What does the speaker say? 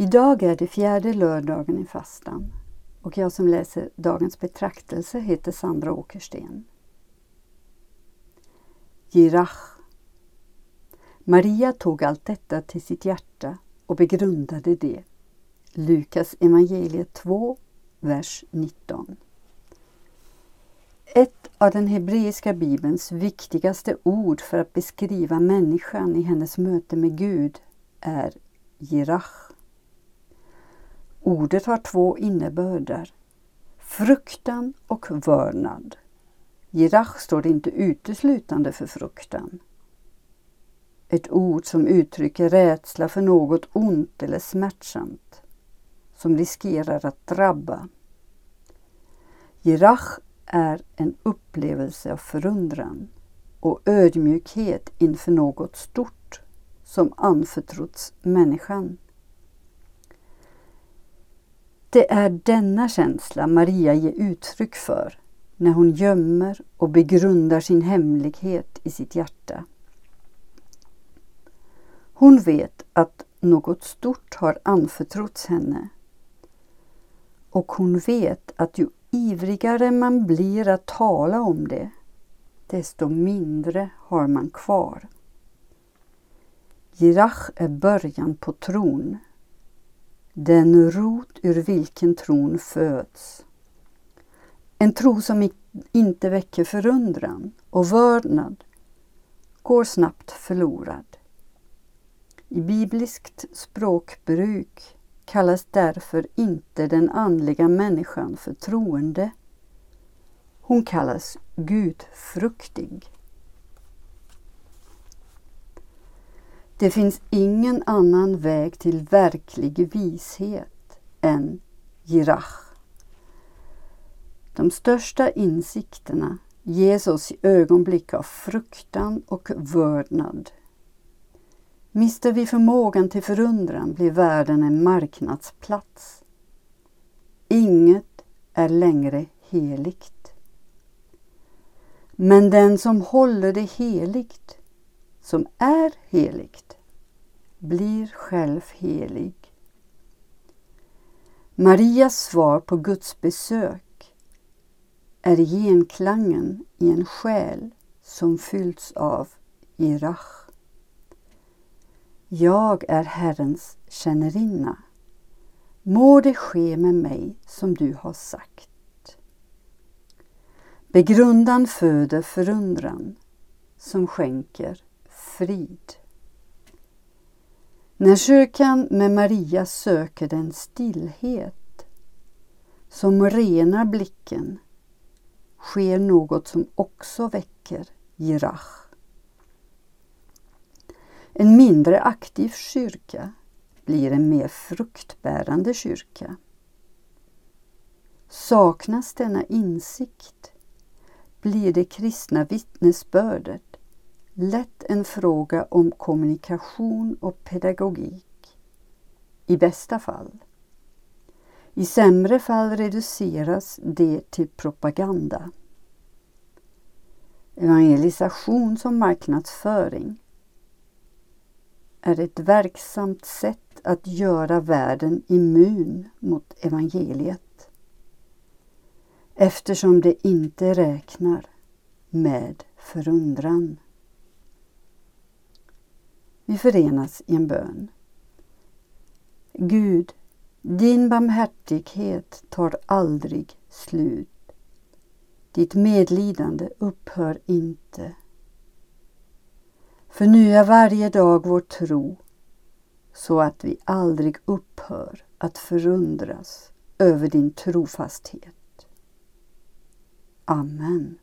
Idag är det fjärde lördagen i fastan och jag som läser dagens betraktelse heter Sandra Åkersten. Jirach. Maria tog allt detta till sitt hjärta och begrundade det. Lukas evangeliet 2, vers 19. Ett av den hebreiska bibelns viktigaste ord för att beskriva människan i hennes möte med Gud är jirach. Ordet har två innebörder, fruktan och vördnad. Jirach står inte uteslutande för fruktan. Ett ord som uttrycker rädsla för något ont eller smärtsamt som riskerar att drabba. Jirach är en upplevelse av förundran och ödmjukhet inför något stort som anförtrotts människan. Det är denna känsla Maria ger uttryck för när hon gömmer och begrundar sin hemlighet i sitt hjärta. Hon vet att något stort har anförtrotts henne och hon vet att ju ivrigare man blir att tala om det, desto mindre har man kvar. Jirach är början på tron, den rot ur vilken tron föds. En tro som inte väcker förundran och vördnad går snabbt förlorad. I bibliskt språkbruk kallas därför inte den andliga människan för troende. Hon kallas gudfruktig. Det finns ingen annan väg till verklig vishet än girach. De största insikterna ges oss i ögonblick av fruktan och vördnad. Mister vi förmågan till förundran blir världen en marknadsplats. Inget är längre heligt. Men den som håller det heligt, som är heligt, blir själv helig. Marias svar på Guds besök är genklangen i en själ som fyllts av irach. Jag är Herrens tjänarinna. Må det ske med mig som du har sagt. Begrundan föder förundran som skänker frid. När kyrkan med Maria söker den stillhet som renar blicken sker något som också väcker girach. En mindre aktiv kyrka blir en mer fruktbärande kyrka. Saknas denna insikt blir det kristna vittnesbördet lätt en fråga om kommunikation och pedagogik. I bästa fall. I sämre fall reduceras det till propaganda. Evangelisation som marknadsföring är ett verksamt sätt att göra världen immun mot evangeliet eftersom det inte räknar med förundran. Vi förenas i en bön. Gud, din barmhärtighet tar aldrig slut. Ditt medlidande upphör inte. Förnya varje dag vår tro så att vi aldrig upphör att förundras över din trofasthet. Amen.